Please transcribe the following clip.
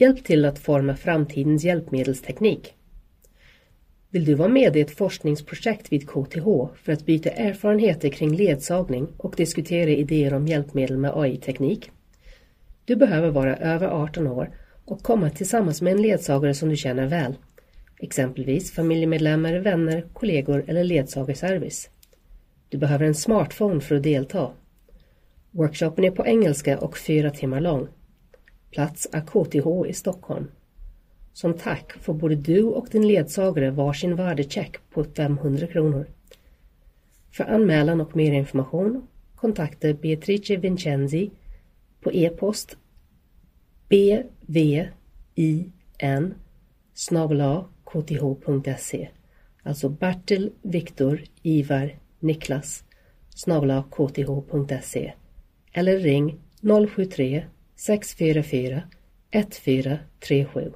Hjälp till att forma framtidens hjälpmedelsteknik. Vill du vara med i ett forskningsprojekt vid KTH för att byta erfarenheter kring ledsagning och diskutera idéer om hjälpmedel med AI-teknik? Du behöver vara över 18 år och komma tillsammans med en ledsagare som du känner väl. Exempelvis familjemedlemmar, vänner, kollegor eller ledsagarservice. Du behöver en smartphone för att delta. Workshopen är på engelska och fyra timmar lång. Plats är KTH i Stockholm. Som tack får både du och din ledsagare varsin värdecheck på 500 kronor. För anmälan och mer information kontakta Beatrice Vincenzi på e-post bvin kth.se Alltså Bertil Viktor Ivar Niklas kth.se eller ring 073 644 1437